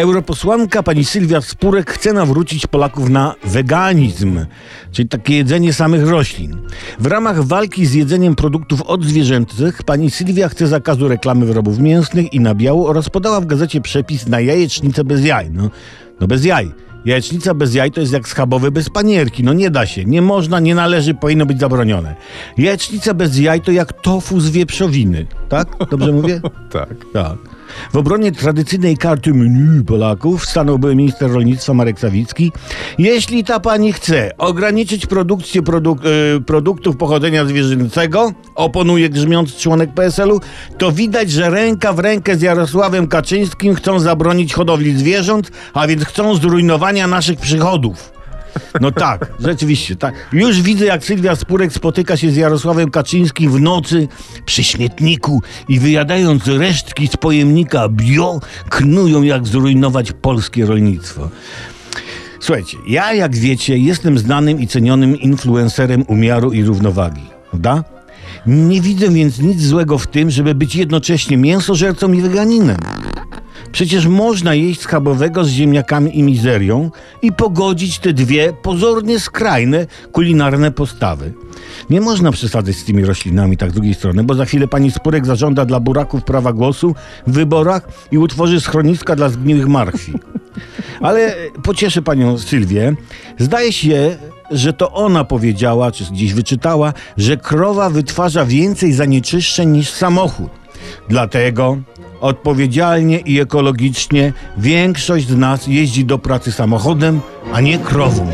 Europosłanka pani Sylwia Spurek chce nawrócić Polaków na weganizm, czyli takie jedzenie samych roślin. W ramach walki z jedzeniem produktów odzwierzęcych pani Sylwia chce zakazu reklamy wyrobów mięsnych i nabiału oraz podała w gazecie przepis na jajecznicę bez jaj. No, no bez jaj. Jajecznica bez jaj to jest jak schabowy bez panierki. No nie da się, nie można, nie należy, powinno być zabronione. Jajecznica bez jaj to jak tofu z wieprzowiny. Tak? Dobrze mówię? Tak. Tak. W obronie tradycyjnej karty menu Polaków stanął były minister rolnictwa Marek Sawicki. Jeśli ta pani chce ograniczyć produkcję produk y, produktów pochodzenia zwierzęcego, oponuje grzmiąc członek PSL-u, to widać, że ręka w rękę z Jarosławem Kaczyńskim chcą zabronić hodowli zwierząt, a więc chcą zrujnowania naszych przychodów. No tak, rzeczywiście, tak. Już widzę, jak Sylwia Spurek spotyka się z Jarosławem Kaczyńskim w nocy przy śmietniku i wyjadając resztki z pojemnika bio, knują, jak zrujnować polskie rolnictwo. Słuchajcie, ja, jak wiecie, jestem znanym i cenionym influencerem umiaru i równowagi, prawda? Nie widzę więc nic złego w tym, żeby być jednocześnie mięsożercą i weganinem. Przecież można jeść schabowego z ziemniakami i mizerią i pogodzić te dwie pozornie skrajne kulinarne postawy. Nie można przesadzać z tymi roślinami tak z drugiej strony, bo za chwilę pani Spurek zażąda dla buraków prawa głosu w wyborach i utworzy schroniska dla zgniłych marchwi. Ale pocieszę panią Sylwię. Zdaje się, że to ona powiedziała, czy gdzieś wyczytała, że krowa wytwarza więcej zanieczyszczeń niż samochód. Dlatego odpowiedzialnie i ekologicznie większość z nas jeździ do pracy samochodem, a nie krową.